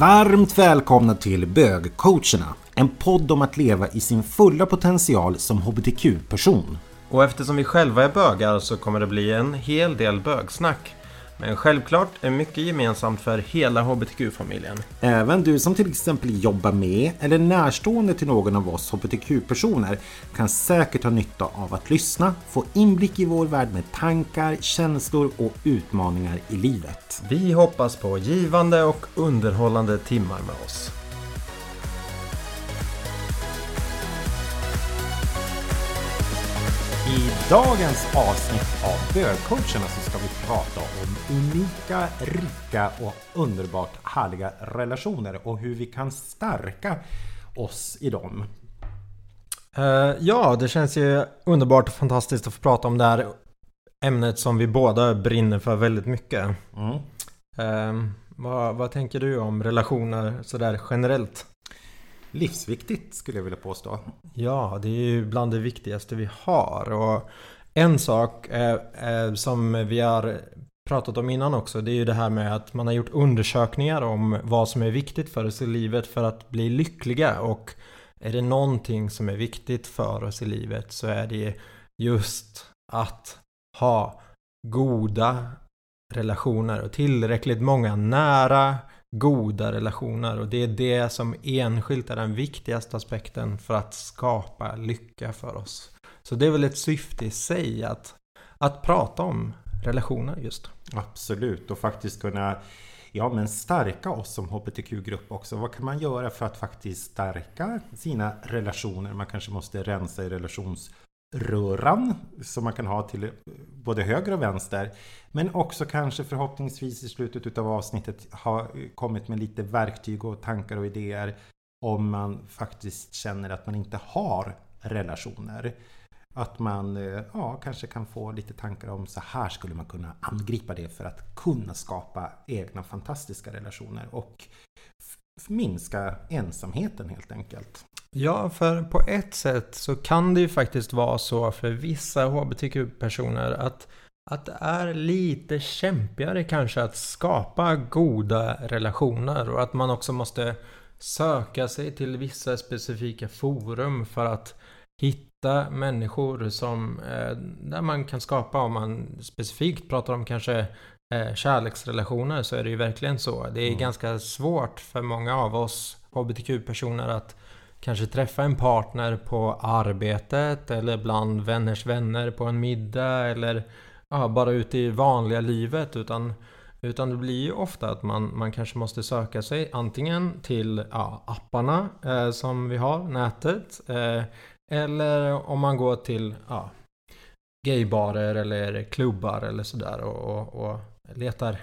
Varmt välkomna till Bögcoacherna, en podd om att leva i sin fulla potential som hbtq-person. Och eftersom vi själva är bögar så kommer det bli en hel del bögsnack. Men självklart är mycket gemensamt för hela hbtq-familjen. Även du som till exempel jobbar med eller närstående till någon av oss hbtq-personer kan säkert ha nytta av att lyssna, få inblick i vår värld med tankar, känslor och utmaningar i livet. Vi hoppas på givande och underhållande timmar med oss. I dagens avsnitt av Bögcoacherna så ska vi prata om unika, rika och underbart härliga relationer och hur vi kan stärka oss i dem. Uh, ja, det känns ju underbart och fantastiskt att få prata om det här ämnet som vi båda brinner för väldigt mycket. Mm. Uh, vad, vad tänker du om relationer sådär generellt? livsviktigt skulle jag vilja påstå. Ja, det är ju bland det viktigaste vi har. Och en sak eh, eh, som vi har pratat om innan också, det är ju det här med att man har gjort undersökningar om vad som är viktigt för oss i livet för att bli lyckliga. Och är det någonting som är viktigt för oss i livet så är det just att ha goda relationer och tillräckligt många nära goda relationer och det är det som enskilt är den viktigaste aspekten för att skapa lycka för oss. Så det är väl ett syfte i sig att, att prata om relationer just. Absolut och faktiskt kunna ja, men stärka oss som hbtq-grupp också. Vad kan man göra för att faktiskt stärka sina relationer? Man kanske måste rensa i relations röran som man kan ha till både höger och vänster. Men också kanske förhoppningsvis i slutet av avsnittet ha kommit med lite verktyg och tankar och idéer om man faktiskt känner att man inte har relationer. Att man eh, ja, kanske kan få lite tankar om så här skulle man kunna angripa det för att kunna skapa egna fantastiska relationer och minska ensamheten helt enkelt. Ja, för på ett sätt så kan det ju faktiskt vara så för vissa hbtq-personer att, att det är lite kämpigare kanske att skapa goda relationer och att man också måste söka sig till vissa specifika forum för att hitta människor som eh, där man kan skapa om man specifikt pratar om kanske eh, kärleksrelationer så är det ju verkligen så. Det är mm. ganska svårt för många av oss hbtq-personer att kanske träffa en partner på arbetet eller bland vänners vänner på en middag eller ja, bara ute i vanliga livet utan utan det blir ju ofta att man, man kanske måste söka sig antingen till ja, apparna eh, som vi har, nätet. Eh, eller om man går till ja, gaybarer eller klubbar eller sådär och, och, och letar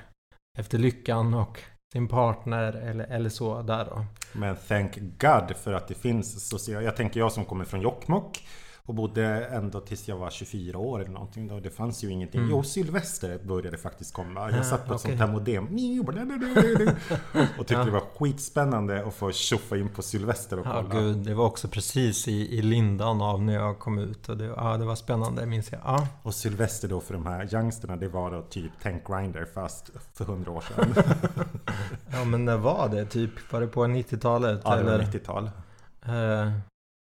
efter lyckan och sin partner eller, eller så där då. Men thank God för att det finns sociala... Jag tänker jag som kommer från Jokkmokk och bodde ända tills jag var 24 år eller någonting. Då. Det fanns ju ingenting. Mm. Jo, Sylvester började faktiskt komma. Jag satt på ett sånt här modem. Och tyckte ja. det var skitspännande att få tjoffa in på Sylvester och kolla. Ja, gud, det var också precis i, i lindan av när jag kom ut. Och det, ja, det var spännande, minns jag. Ja. Och Sylvester då för de här youngsterna, det var då typ Tank Grinder fast för hundra år sedan. ja, men när var det? Typ, var det på 90-talet? Ja, det var 90-tal.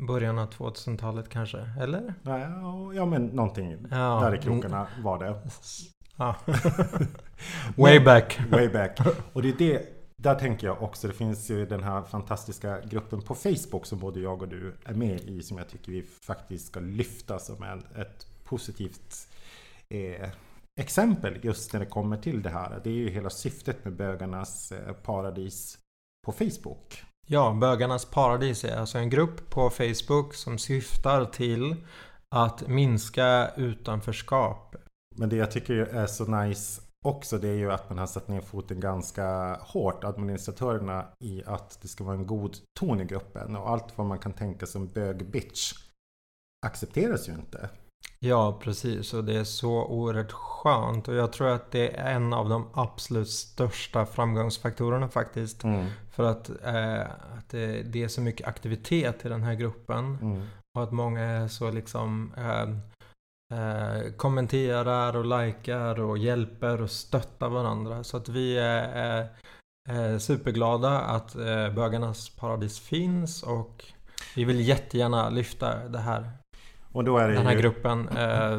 Början av 2000-talet kanske? Eller? Ja, men någonting ja. där i krokarna var det. Ja. Way back. Way back. Och det är det, där tänker jag också, det finns ju den här fantastiska gruppen på Facebook som både jag och du är med i som jag tycker vi faktiskt ska lyfta som ett positivt eh, exempel just när det kommer till det här. Det är ju hela syftet med bögarnas eh, paradis på Facebook. Ja, Bögarnas paradis är alltså en grupp på Facebook som syftar till att minska utanförskap. Men det jag tycker är så nice också det är ju att man har satt ner foten ganska hårt, administratörerna, i att det ska vara en god ton i gruppen. Och allt vad man kan tänka som bög-bitch accepteras ju inte. Ja, precis. Och det är så oerhört skönt. Och jag tror att det är en av de absolut största framgångsfaktorerna faktiskt. Mm. För att, eh, att det, det, är så mycket aktivitet i den här gruppen. Mm. Och att många är så liksom eh, eh, kommenterar och likar och hjälper och stöttar varandra. Så att vi är, är superglada att eh, Bögarnas Paradis finns och vi vill jättegärna lyfta det här. Och då är det den här ju... gruppen eh,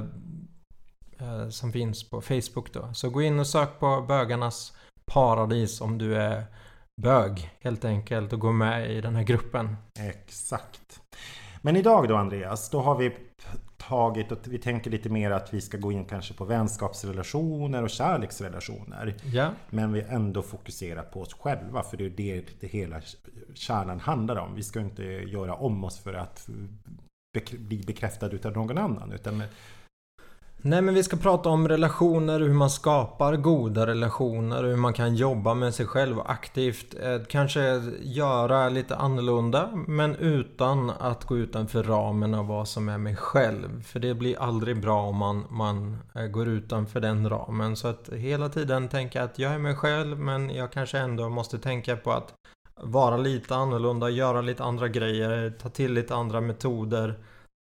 eh, som finns på Facebook då. Så gå in och sök på Bögarnas Paradis om du är bög helt enkelt och gå med i den här gruppen. Exakt. Men idag då Andreas, då har vi tagit och vi tänker lite mer att vi ska gå in kanske på vänskapsrelationer och kärleksrelationer. Ja. Men vi ändå fokuserar på oss själva för det är det det hela kärnan handlar om. Vi ska inte göra om oss för att bli bekräftad utav någon annan. Utan Nej men vi ska prata om relationer, hur man skapar goda relationer, hur man kan jobba med sig själv aktivt. Eh, kanske göra lite annorlunda men utan att gå utanför ramen av vad som är mig själv. För det blir aldrig bra om man, man eh, går utanför den ramen. Så att hela tiden tänka att jag är mig själv men jag kanske ändå måste tänka på att vara lite annorlunda, göra lite andra grejer, ta till lite andra metoder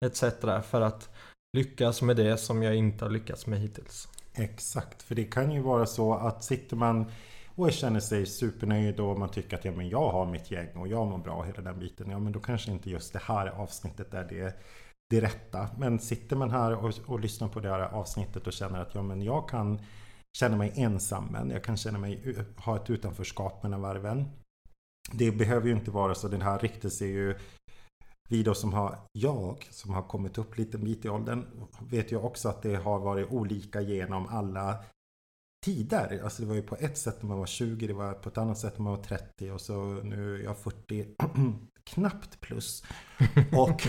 etc. För att lyckas med det som jag inte har lyckats med hittills. Exakt, för det kan ju vara så att sitter man och känner sig supernöjd och man tycker att ja, men jag har mitt gäng och jag mår bra och hela den biten. Ja, men då kanske inte just det här avsnittet är det, det rätta. Men sitter man här och, och lyssnar på det här avsnittet och känner att ja, men jag kan känna mig ensam, men jag kan känna mig ha ett utanförskap mellan varven. Det behöver ju inte vara så. Den här riktar är ju vi då som har, jag som har kommit upp lite bit i åldern vet ju också att det har varit olika genom alla tider. Alltså det var ju på ett sätt när man var 20, det var på ett annat sätt när man var 30 och så nu är jag 40, knappt plus. Och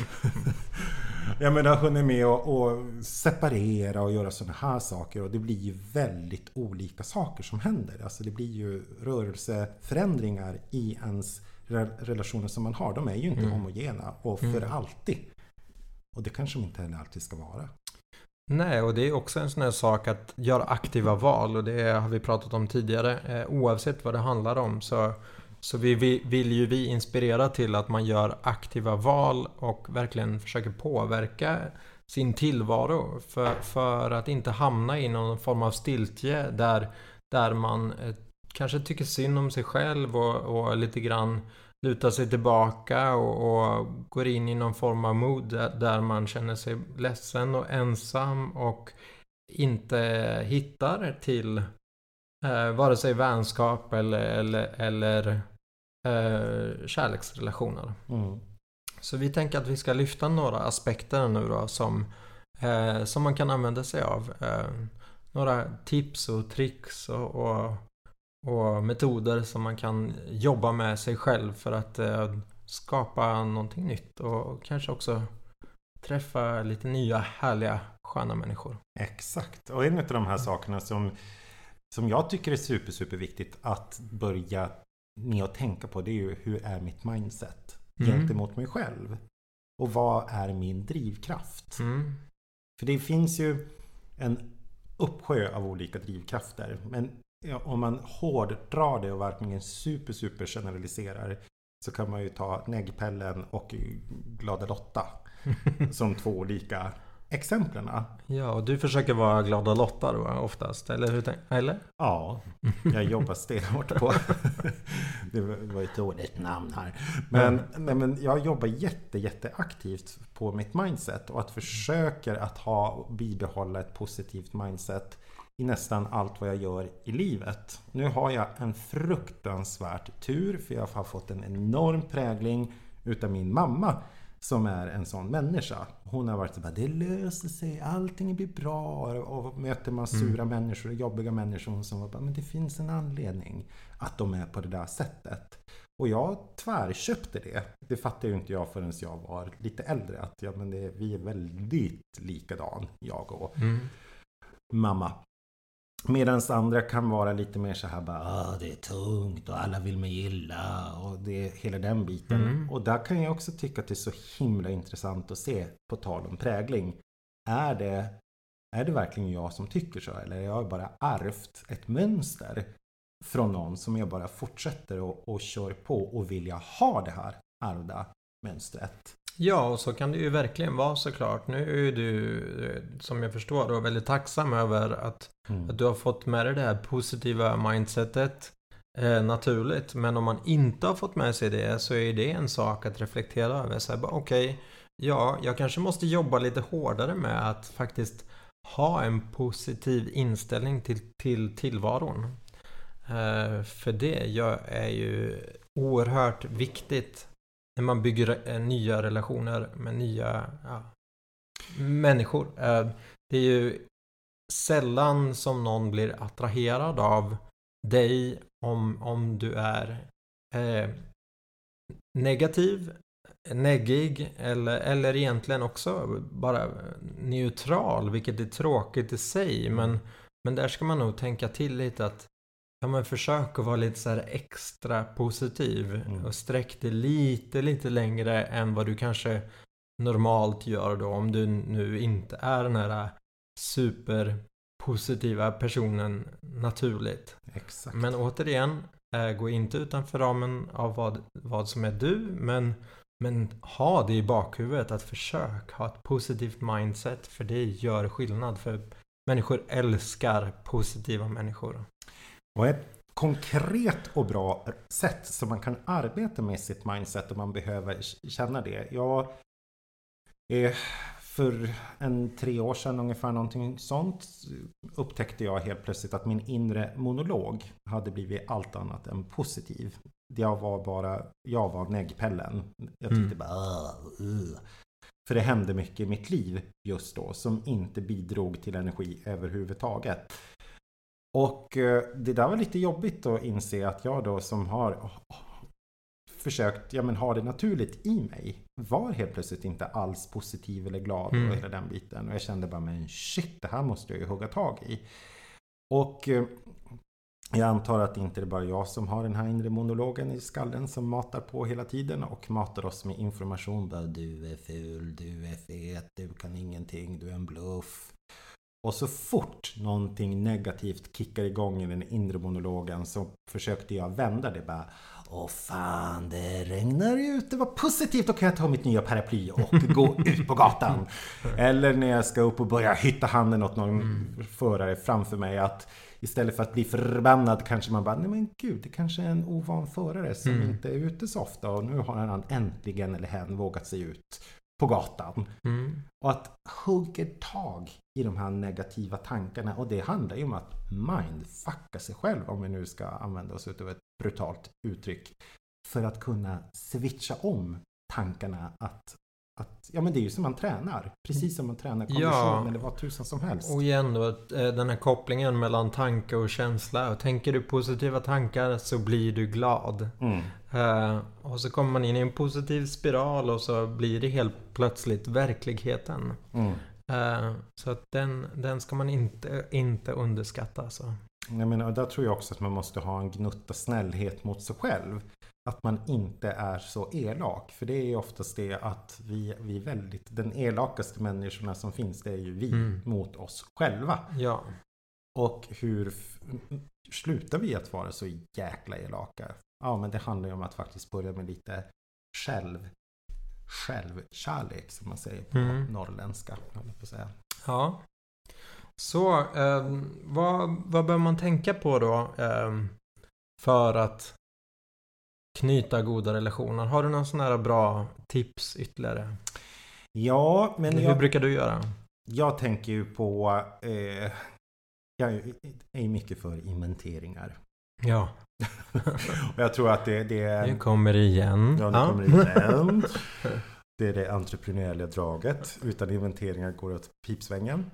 jag menar hunnit med att och separera och göra sådana här saker och det blir ju väldigt olika saker som händer. Alltså det blir ju rörelseförändringar i ens relationer som man har, de är ju inte mm. homogena och för mm. alltid. Och det kanske de inte heller alltid ska vara. Nej, och det är också en sån här sak att göra aktiva val och det har vi pratat om tidigare. Eh, oavsett vad det handlar om så, så vi, vi, vill ju vi inspirera till att man gör aktiva val och verkligen försöker påverka sin tillvaro för, för att inte hamna i någon form av stiltje där, där man eh, kanske tycker synd om sig själv och, och lite grann lutar sig tillbaka och, och, går in i någon form av mood där, där man känner sig ledsen och ensam och inte hittar till eh, vare sig vänskap eller, eller, eller eh, kärleksrelationer. Mm. Så vi tänker att vi ska lyfta några aspekter nu då som, eh, som man kan använda sig av. Eh, några tips och tricks och, och och metoder som man kan jobba med sig själv för att eh, skapa någonting nytt och kanske också träffa lite nya härliga sköna människor. Exakt, och en av de här sakerna som, som jag tycker är super, super viktigt att börja med att tänka på det är ju hur är mitt mindset mm. gentemot mig själv? Och vad är min drivkraft? Mm. För det finns ju en uppsjö av olika drivkrafter. Men om man hårddrar det och verkligen super, super generaliserar så kan man ju ta Neggpellen och Glada Lotta som två olika exemplen. Ja, och du försöker vara Glada Lotta då oftast, eller hur? Eller? Ja, jag jobbar stenhårt på. det var ett dåligt namn här. Men, mm. nej, men jag jobbar jätte, jätte aktivt på mitt mindset och att försöker att ha bibehålla ett positivt mindset i nästan allt vad jag gör i livet. Nu har jag en fruktansvärt tur för jag har fått en enorm prägling utav min mamma som är en sån människa. Hon har varit så bara, det löser sig, allting blir bra. Och möter man sura mm. människor jobbiga människor som bara, men det finns en anledning att de är på det där sättet. Och jag tvärköpte det. Det fattade ju inte jag förrän jag var lite äldre. Att ja, men det, vi är väldigt likadan, jag och mm. mamma. Medan andra kan vara lite mer så här bara ah, det är tungt och alla vill mig illa och det är hela den biten. Mm. Och där kan jag också tycka att det är så himla intressant att se på tal om prägling. Är det, är det verkligen jag som tycker så eller har jag bara ärvt ett mönster från någon som jag bara fortsätter och, och kör på och vill jag ha det här ärvda mönstret? Ja, och så kan det ju verkligen vara såklart. Nu är du, eh, som jag förstår, då, väldigt tacksam över att, Mm. att du har fått med dig det här positiva mindsetet eh, naturligt. Men om man inte har fått med sig det så är det en sak att reflektera över. Okej, ja, jag kanske måste jobba lite hårdare med att faktiskt ha en positiv inställning till, till tillvaron. Eh, för det är ju oerhört viktigt när man bygger eh, nya relationer med nya ja, människor. Eh, det är ju sällan som någon blir attraherad av dig om, om du är eh, negativ, neggig eller, eller egentligen också bara neutral, vilket är tråkigt i sig. Men, men där ska man nog tänka till lite att Ja men försök att vara lite så extra positiv Mm. och sträck det lite, lite längre än vad du kanske normalt gör då om du nu inte är den här superpositiva personen naturligt. Exakt. Men återigen, eh, gå inte utanför ramen av vad, vad som är du men, men ha det i bakhuvudet att försök ha ett positivt mindset för det gör skillnad för människor älskar positiva människor. Och ett konkret och bra sätt som man kan arbeta med sitt mindset om man behöver känna det. Jag eh, för en tre år sedan ungefär någonting sånt upptäckte jag helt plötsligt att min inre monolog hade blivit allt annat än positiv. Jag var bara, jag var neggpellen. Jag tyckte Mm. bara "Åh, uh." För det hände mycket i mitt liv just då som inte bidrog till energi överhuvudtaget. Och eh, det där var lite jobbigt att inse att jag då som har försökt ja, men, ha det naturligt i mig var helt plötsligt inte alls positiv eller glad Mm. och hela den biten. Och jag kände bara men shit, det här måste jag ju hugga tag i. Och eh, jag antar att det inte är bara jag som har den här inre monologen i skallen som matar på hela tiden och matar oss med information. Bara, du är ful, du är fet, du kan ingenting, du är en bluff. Och så fort någonting negativt kickar igång i den inre monologen så försökte jag vända det bara. Åh fan, det regnar ute, vad positivt, då kan jag ta mitt nya paraply och gå ut på gatan. Eller när jag ska upp och börja hytta handen åt någon förare framför mig att istället för att bli förbannad kanske man bara, nej men gud, det kanske är en ovan förare som Mm. inte är ute så ofta och nu har han äntligen eller hen vågat sig ut på gatan. Mm. Och att hugga tag i de här negativa tankarna. Och det handlar ju om att mindfucka sig själv, om vi nu ska använda oss av ett brutalt uttryck. För att kunna switcha om tankarna att, att ja men det är ju som man tränar. Precis som man tränar kondition Ja. eller vad tusan som helst. Och igen då, eh, den här kopplingen mellan tanke och känsla. Tänker du positiva tankar så blir du glad. Mm. Eh, och så kommer man in i en positiv spiral och så blir det helt plötsligt verkligheten. Mm. Eh, så att den, den ska man inte, inte underskatta. alltså. Så. Jag menar, där tror jag också att man måste ha en gnutta snällhet mot sig själv. Att man inte är så elak. För det är ju oftast det att vi, vi är väldigt, den elakaste människorna som finns det är ju vi Mm. mot oss själva. Ja. Och hur slutar vi att vara så jäkla elaka? Ja, men det handlar ju om att faktiskt börja med lite själv, självkärlek som man säger på Mm. norrländska. på säga. ja. Så eh, vad, vad bör man tänka på då eh, för att knyta goda relationer? Har du några sådana här bra tips ytterligare? Ja, men Hur jag, brukar du göra? jag tänker ju på... Eh, jag är ju mycket för inventeringar. Ja, Och jag tror att det, det är... nu kommer det igen. Ja, nu Ja. kommer det igen. Det är det entreprenöriella draget. Utan inventeringar går det åt pipsvängen.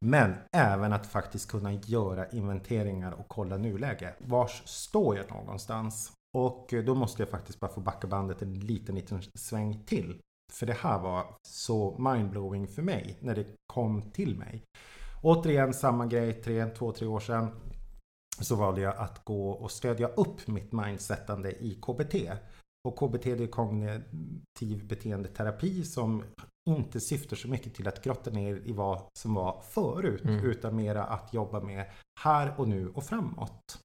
Men även att faktiskt kunna göra inventeringar och kolla nuläge. Vars står jag någonstans? Och eh, då måste jag faktiskt bara få backa bandet en liten, liten sväng till. För det här var så mindblowing för mig när det kom till mig. Återigen samma grej, tre, två, tre år sedan. Så valde jag att gå och stödja upp mitt mindsetande i KBT. Och KBT är kognitiv beteendeterapi som inte syftar så mycket till att grotta ner i vad som var förut. Mm. Utan mera att jobba med här och nu och framåt.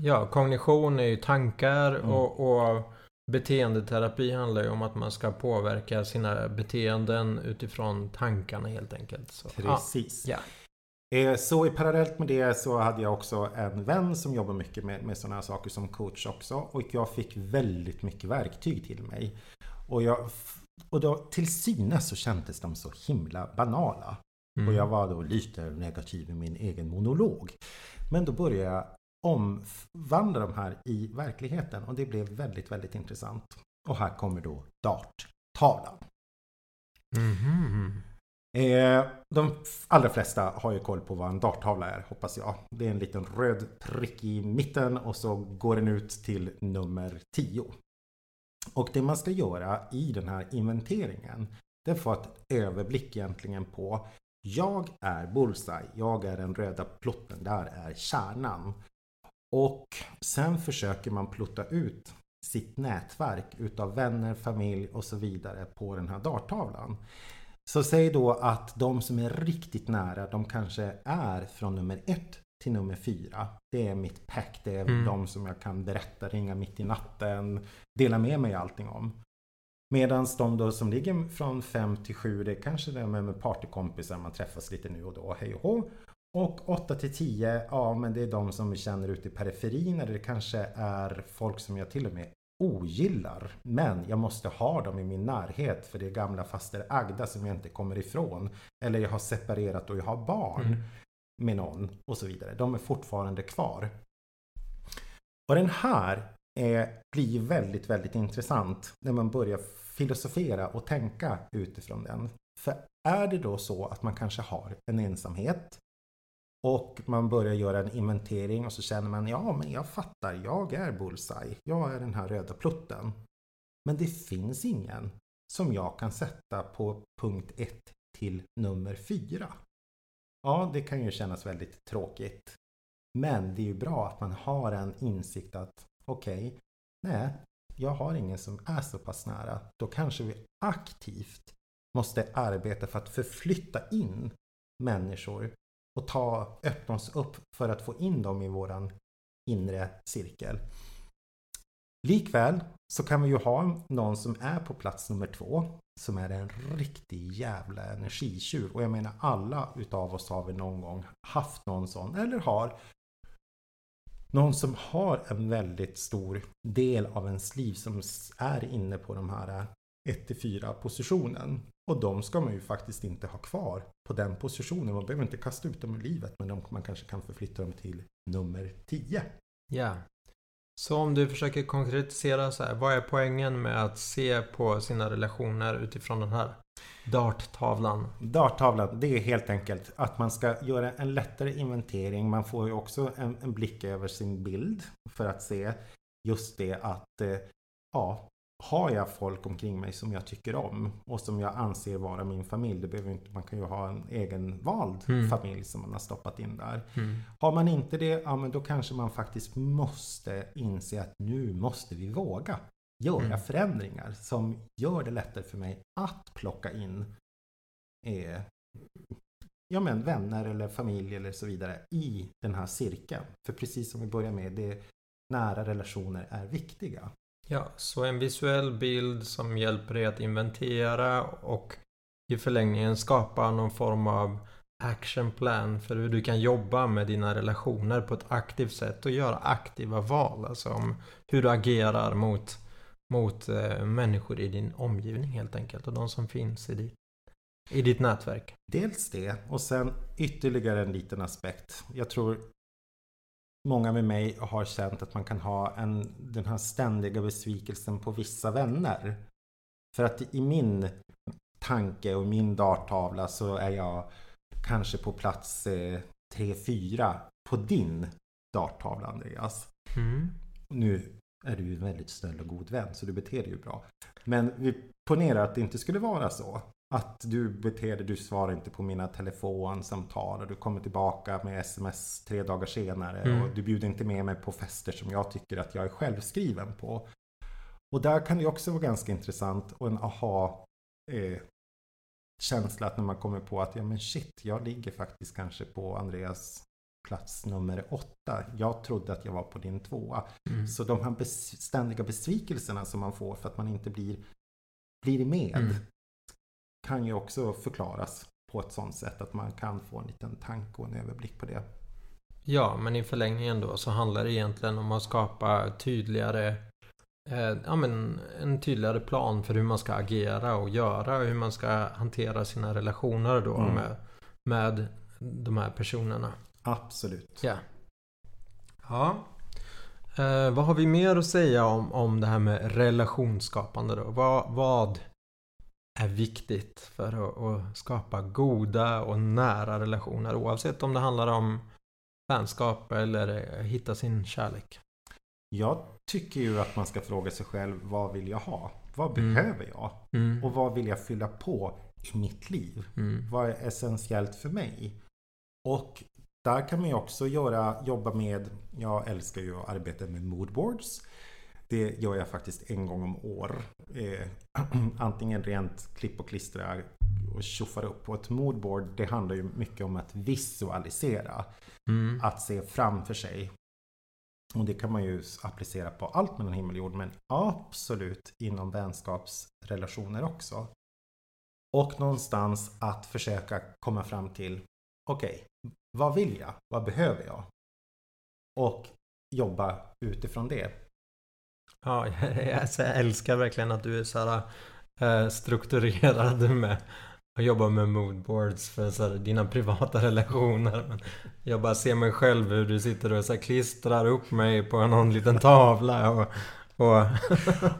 Ja, kognition är ju tankar Mm. och, och beteendeterapi handlar ju om att man ska påverka sina beteenden utifrån tankarna helt enkelt. Så, Precis. Ja. Eh, Så i parallellt med det så hade jag också en vän som jobbar mycket med, med sådana här saker som coach också. Och jag fick väldigt mycket verktyg till mig. Och, jag, och då, till synes så kändes de så himla banala. Mm. Och jag var då lite negativ i min egen monolog. Men då började jag omvandla de här i verkligheten och det blev väldigt, väldigt intressant. Och här kommer då darttavlan. Mhm. Eh, de allra flesta har ju koll på vad en darttavla är, hoppas jag. Det är en liten röd prick i mitten och så går den ut till nummer 10. Och det man ska göra i den här inventeringen, det är att få ett överblick egentligen på jag är bullseye, jag är den röda plotten, där är kärnan. Och sen försöker man plutta ut sitt nätverk utav vänner, familj och så vidare på den här darttavlan. Så säg då att de som är riktigt nära, de kanske är från nummer ett till nummer fyra. Det är mitt pack, det är Mm. de som jag kan berätta, ringa mitt i natten, dela med mig allting om. Medan de då som ligger från fem till sju, det är kanske det med, med partykompisar, man träffas lite nu och då, hej och hå. Och 8 till 10, ja men det är de som vi känner ute i periferin eller det kanske är folk som jag till och med ogillar. Men jag måste ha dem i min närhet för det är gamla faster Agda som jag inte kommer ifrån. Eller jag har separerat och jag har barn Mm. med någon och så vidare. De är fortfarande kvar. Och den här är, blir väldigt, väldigt intressant när man börjar filosofera och tänka utifrån den. För är det då så att man kanske har en ensamhet och man börjar göra en inventering och så känner man ja men jag fattar, jag är bullseye, jag är den här röda plutten. Men det finns ingen som jag kan sätta på punkt 1 till nummer 4. Ja, det kan ju kännas väldigt tråkigt. Men det är ju bra att man har en insikt att okej, nej, jag har ingen som är så pass nära. Då kanske vi aktivt måste arbeta för att förflytta in människor och ta, öppna oss upp för att få in dem i våran inre cirkel. Likväl så kan vi ju ha någon som är på plats nummer två som är en riktig jävla energitjuv. Och jag menar alla utav oss har väl någon gång haft någon sån eller har någon som har en väldigt stor del av ens liv som är inne på de här 1-4 positionen. Och de ska man ju faktiskt inte ha kvar på den positionen. Man behöver inte kasta ut dem ur livet men de, man kanske kan förflytta dem till nummer 10. Ja. Så om du försöker konkretisera så här, vad är poängen med att se på sina relationer utifrån den här darttavlan? Darttavlan, det är helt enkelt att man ska göra en lättare inventering. Man får ju också en, en blick över sin bild för att se just det att eh, ja, har jag folk omkring mig som jag tycker om och som jag anser vara min familj. Det behöver inte, man kan ju ha en egen vald Mm. familj som man har stoppat in där. Mm. Har man inte det, ja men då kanske man faktiskt måste inse att nu måste vi våga göra Mm. förändringar som gör det lättare för mig att plocka in eh, ja, men vänner eller familj eller så vidare i den här cirkeln. För precis som vi börjar med, det nära relationer är viktiga. Ja, så en visuell bild som hjälper dig att inventera och i förlängningen skapa någon form av action plan för hur du kan jobba med dina relationer på ett aktivt sätt och göra aktiva val. Alltså om hur du agerar mot, mot eh, människor i din omgivning helt enkelt och de som finns i ditt, i ditt nätverk. Dels det och sen ytterligare en liten aspekt. Jag tror många med mig har känt att man kan ha en, den här ständiga besvikelsen på vissa vänner. För att i min tanke och min darttavla så är jag kanske på plats eh, 3-4 på din darttavla Andreas. Mm. Nu är du ju en väldigt snäll och god vän så du beter dig ju bra. Men vi ponerar att det inte skulle vara så. Att du beter dig, du svarar inte på mina telefonsamtal och du kommer tillbaka med sms tre dagar senare Mm. och du bjuder inte med mig på fester som jag tycker att jag är självskriven på. Och där kan det också vara ganska intressant och en aha eh, känsla att när man kommer på att ja men shit, jag ligger faktiskt kanske på Andreas plats nummer åtta. Jag trodde att jag var på din tvåa. Mm. Så de här ständiga besvikelserna som man får för att man inte blir, blir med Mm. Kan ju också förklaras på ett sådant sätt att man kan få en liten tanke och en överblick på det. Ja, men i förlängningen då så handlar det egentligen om att skapa tydligare eh, ja, men en tydligare plan för hur man ska agera och göra och hur man ska hantera sina relationer då Mm. med, med de här personerna. Absolut. Ja. Ja. Eh, vad har vi mer att säga om, om det här med relationsskapande då? Vad, vad är viktigt för att, att skapa goda och nära relationer oavsett om det handlar om vänskap eller eh, hitta sin kärlek? Jag tycker ju att man ska fråga sig själv vad vill jag ha? Vad Mm. behöver jag? Mm. Och vad vill jag fylla på i mitt liv? Mm. Vad är essentiellt för mig? Och där kan man ju också göra, jobba med, jag älskar ju att arbeta med moodboards. Det gör jag faktiskt en gång om år. Eh, antingen rent klipp och klistra och tjoffar upp. Och ett moodboard det handlar ju mycket om att visualisera. Mm. Att se framför sig. Och det kan man ju applicera på allt mellan himmel och jord. Men absolut inom vänskapsrelationer också. Och någonstans att försöka komma fram till Okej, vad vill jag? Vad behöver jag? Och jobba utifrån det. Ja, jag, älskar verkligen att du är så här eh, strukturerad med att jobba med moodboards för så här, dina privata relationer. Men jag bara ser mig själv hur du sitter och så här, klistrar upp mig på någon liten tavla och, och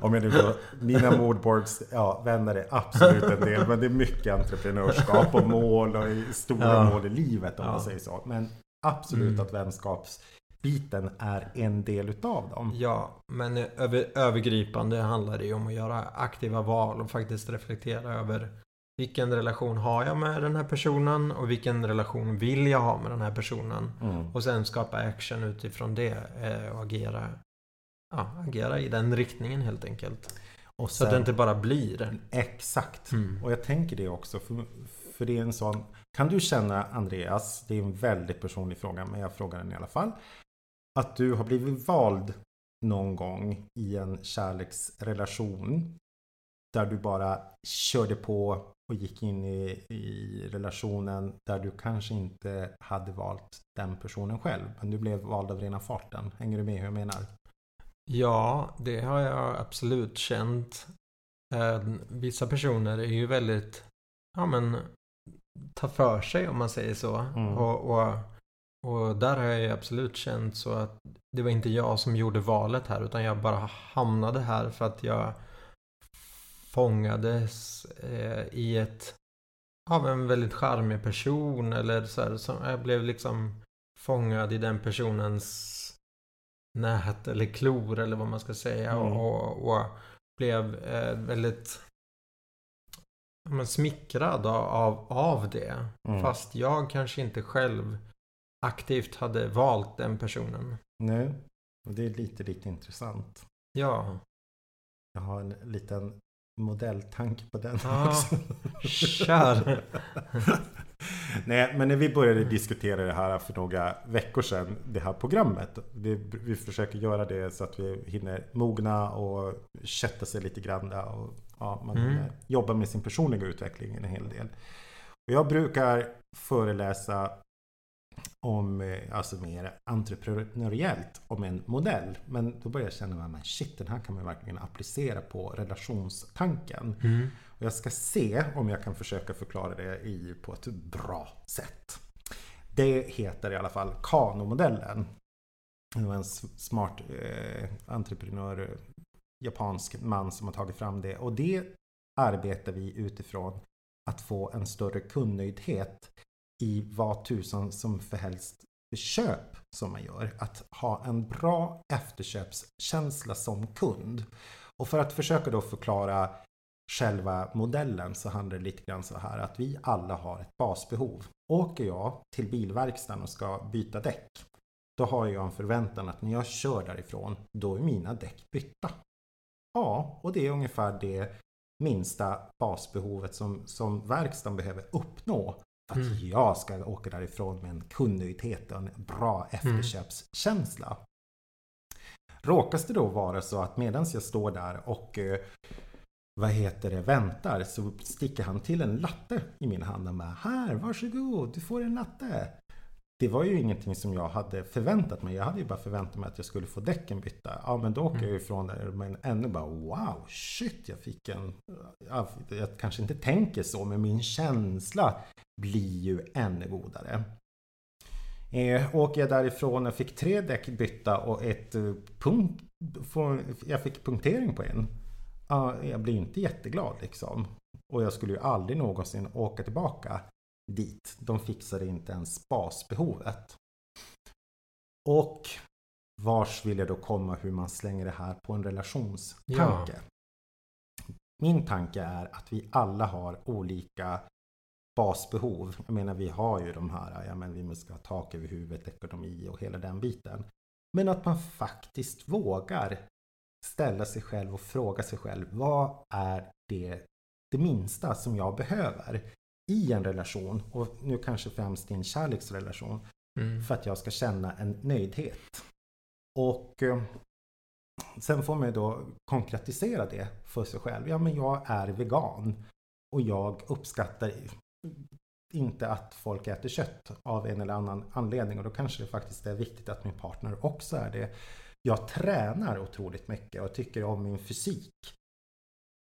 Om jag nu då, mina moodboards, ja, vänner är absolut en del. Men det är mycket entreprenörskap och mål och stora Ja. mål i livet om Ja. man säger så. Men absolut Mm. att vänskapsbiten är en del utav dem. Ja, men över, övergripande handlar det ju om att göra aktiva val och faktiskt reflektera över vilken relation har jag med den här personen och vilken relation vill jag ha med den här personen. Mm. Och sen skapa action utifrån det eh, och agera, ja, agera i den riktningen helt enkelt. Och Så att det inte bara blir. Exakt. Mm. Och jag tänker det också. För, för det är en sån... Kan du känna Andreas, det är en väldigt personlig fråga men jag frågar den i alla fall. Att du har blivit vald någon gång i en kärleksrelation. Där du bara körde på och gick in i, i relationen där du kanske inte hade valt den personen själv. Men du blev vald av rena farten. Hänger du med hur jag menar? Ja, det har jag absolut känt. Eh, vissa personer är ju väldigt, ja men, ta för sig om man säger så. Mm. Och, och, och där har jag ju absolut känt så att det var inte jag som gjorde valet här utan jag bara hamnade här för att jag fångades eh, i ett av en väldigt charmig person eller så här, som jag blev liksom fångad i den personens nät eller klor eller vad man ska säga Mm. och, och blev eh, väldigt men, smickrad av, av, av det. Mm. Fast jag kanske inte själv aktivt hade valt den personen. Nu, och det är lite, lite intressant. Ja, Jag har en liten modelltanke på den Ja, också. kör. Nej, men när vi började diskutera det här för några veckor sedan, det här programmet. Vi, vi försöker göra det så att vi hinner mogna och kötta sig lite grann. där Och, ja, man Mm. hinner jobba med sin personliga utveckling en hel del. Och jag brukar föreläsa om, eh, alltså mer entreprenöriellt, om en modell. Men då börjar jag känna, men shit, den här kan man verkligen applicera på relationstanken. Mm. Och jag ska se om jag kan försöka förklara det i, på ett bra sätt. Det heter i alla fall Kano-modellen. Det var en smart eh, entreprenör, japansk man som har tagit fram det. Och det arbetar vi utifrån att få en större kundnöjdhet i vad tusan som för helst köp som man gör. Att ha en bra efterköpskänsla som kund. Och för att försöka då förklara själva modellen så handlar det lite grann så här att vi alla har ett basbehov. Åker jag till bilverkstaden och ska byta däck då har jag en förväntan att när jag kör därifrån då är mina däck bytta. Ja, och det är ungefär det minsta basbehovet som, som verkstaden behöver uppnå att Mm. jag ska åka därifrån med en kundnöjdhet och en bra efterköpskänsla. Råkas det då vara så att medan jag står där och eh, vad heter det, väntar så sticker han till en latte i min hand och bara Här, varsågod, du får en latte. Det var ju ingenting som jag hade förväntat mig. Jag hade ju bara förväntat mig att jag skulle få däcken bytta. Ja, men då åker jag ifrån där. Men ännu bara wow, shit, jag fick en... Ja, jag kanske inte tänker så, men min känsla blir ju ännu godare. Eh, åker jag därifrån och fick tre däck bytta och ett eh, punkt... Jag fick punktering på en. Ja, jag blir inte jätteglad liksom. Och jag skulle ju aldrig någonsin åka tillbaka dit. De fixade inte ens basbehovet. Och vars vill jag då komma hur man slänger det här på en relationstanke? Min tanke är att vi alla har olika basbehov. Jag menar vi har ju de här, ja men vi måste ha tak över huvudet, ekonomi och hela den biten. Men att man faktiskt vågar ställa sig själv och fråga sig själv vad är det, det minsta som jag behöver i en relation och nu kanske främst i en kärleksrelation Mm. för att jag ska känna en nöjdhet. Och eh, sen får man ju då konkretisera det för sig själv. Ja, men jag är vegan och jag uppskattar inte att folk äter kött av en eller annan anledning och då kanske det faktiskt är viktigt att min partner också är det. Jag tränar otroligt mycket och tycker om min fysik.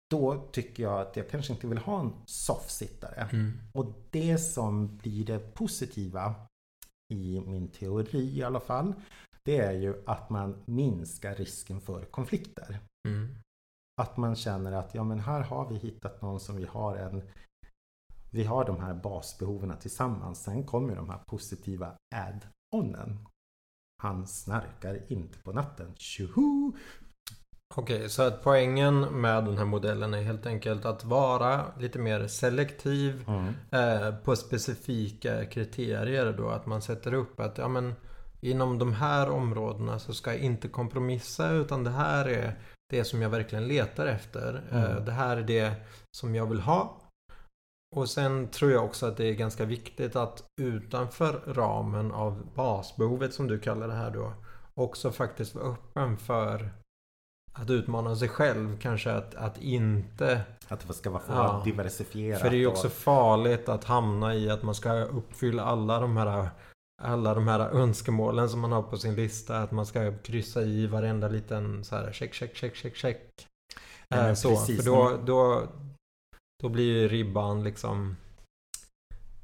Då tycker jag att jag kanske inte vill ha en soffsittare. Mm. Och det som blir det positiva i min teori i alla fall, det är ju att man minskar risken för konflikter. Mm. Att man känner att ja men här har vi hittat någon som vi har en vi har de här basbehoven tillsammans. Sen kommer de här positiva add-onen. Han snarkar inte på natten. Tjoho! Okej, så att poängen med den här modellen är helt enkelt att vara lite mer selektiv Mm. eh, på specifika kriterier då. Att man sätter upp att ja, men, inom de här områdena så ska jag inte kompromissa utan det här är det som jag verkligen letar efter. Eh, Mm. det här är det som jag vill ha. Och sen tror jag också att det är ganska viktigt att utanför ramen av basbehovet som du kallar det här då också faktiskt vara öppen för att utmana sig själv. Kanske att, att inte Att det ska vara Ja. diversifierat. för det är ju och- också farligt att hamna i att man ska uppfylla alla de här alla de här önskemålen som man har på sin lista. Att man ska kryssa i varenda liten så här check, check, check, check, check. Men så, precis. för då, då, då blir ju ribban liksom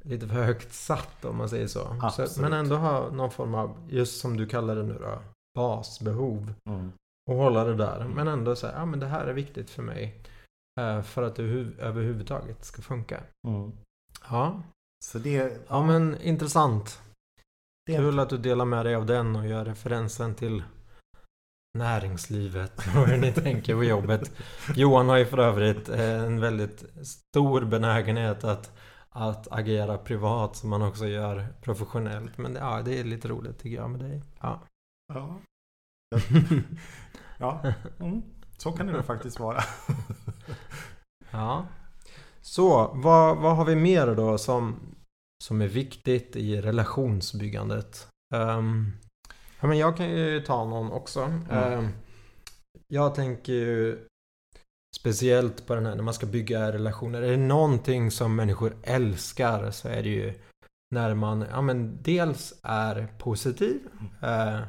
lite för högt satt om man säger så. så. Men ändå ha någon form av, just som du kallar det nu då, basbehov. Mm. Och hålla det där. Men ändå säga, ja men det här är viktigt för mig. eh, För att det hu- överhuvudtaget ska funka. Mm. Ja, Så det, ja men intressant. det Kul att du delar med dig av den och gör referensen till näringslivet och hur ni tänker på jobbet. Johan har ju för övrigt eh, en väldigt stor benägenhet att, att agera privat som man också gör professionellt. Men ja, det är lite roligt tycker jag med dig. Ja. Ja. Ja, mm. så kan det nog faktiskt vara. Ja. Så, vad, vad har vi mer då som, som är viktigt i relationsbyggandet? Ehm, ja, men jag kan ju ta någon också. Ehm, jag tänker ju speciellt på den här när man ska bygga relationer. Är det någonting som människor älskar så är det ju när man ja, men dels är positiv eh,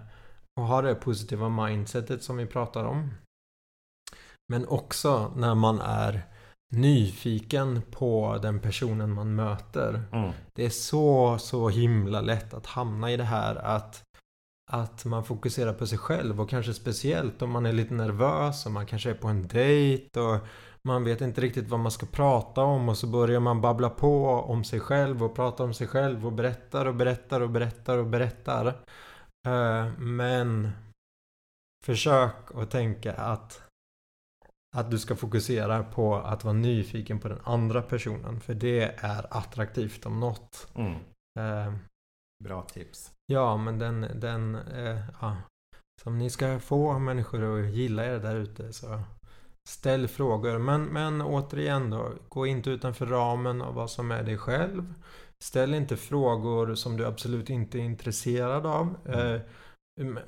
och har det positiva mindsetet som vi pratar om. Men också när man är nyfiken på den personen man möter. Mm. Det är så, så himla lätt att hamna i det här att, att man fokuserar på sig själv och kanske speciellt om man är lite nervös och man kanske är på en dejt och man vet inte riktigt vad man ska prata om och så börjar man babbla på om sig själv och prata om sig själv och berättar och berättar och berättar och berättar. Eh, Men försök att tänka att att du ska fokusera på att vara nyfiken på den andra personen. För det är attraktivt om något. Mm. Eh, Bra tips. ja, men den, den eh, ja. Som ni ska få människor att gilla er där ute så ställ frågor. Men, men återigen då, gå inte utanför ramen av vad som är dig själv. Ställ inte frågor som du absolut inte är intresserad av. Mm. Eh,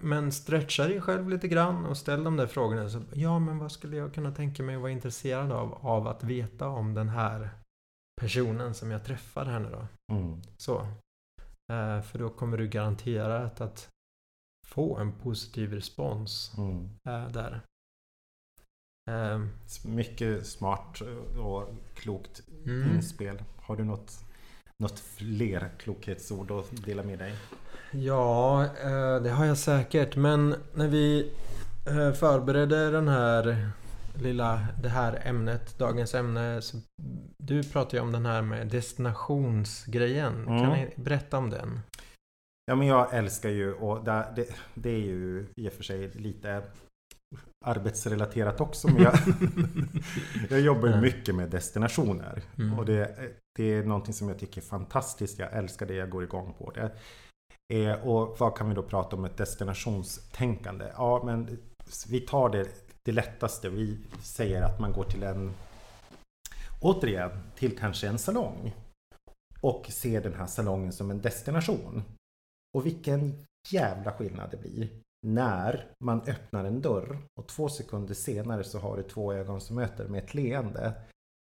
men stretcha dig själv lite grann och ställ de där frågorna. Så, ja, men vad skulle jag kunna tänka mig att vara intresserad av? Av att veta om den här personen som jag träffar här nu då. Mm. Så. Eh, för då kommer du garanterat att få en positiv respons Mm. eh, där. Mycket smart och klokt mm. inspel. Har du något, något fler klokhetsord att dela med dig? Ja, eh, det har jag säkert. Men när vi eh, förberedde den här lilla, det här ämnet, dagens ämne. Så du pratade ju om den här med destinationsgrejen. Kan Mm. ni berätta om den? Ja men jag älskar ju och det, det, det är ju i och för sig lite arbetsrelaterat också. Men jag, jag jobbar ju mycket med destinationer. Mm. Och det, det är någonting som jag tycker är fantastiskt. Jag älskar det, jag går igång på det. Eh, och vad kan vi då prata om ett destinationstänkande? Ja men vi tar det, det lättaste. Vi säger att man går till en Återigen till kanske en salong. Och ser den här salongen som en destination. Och vilken jävla skillnad det blir när man öppnar en dörr och två sekunder senare så har du två ögon som möter med ett leende.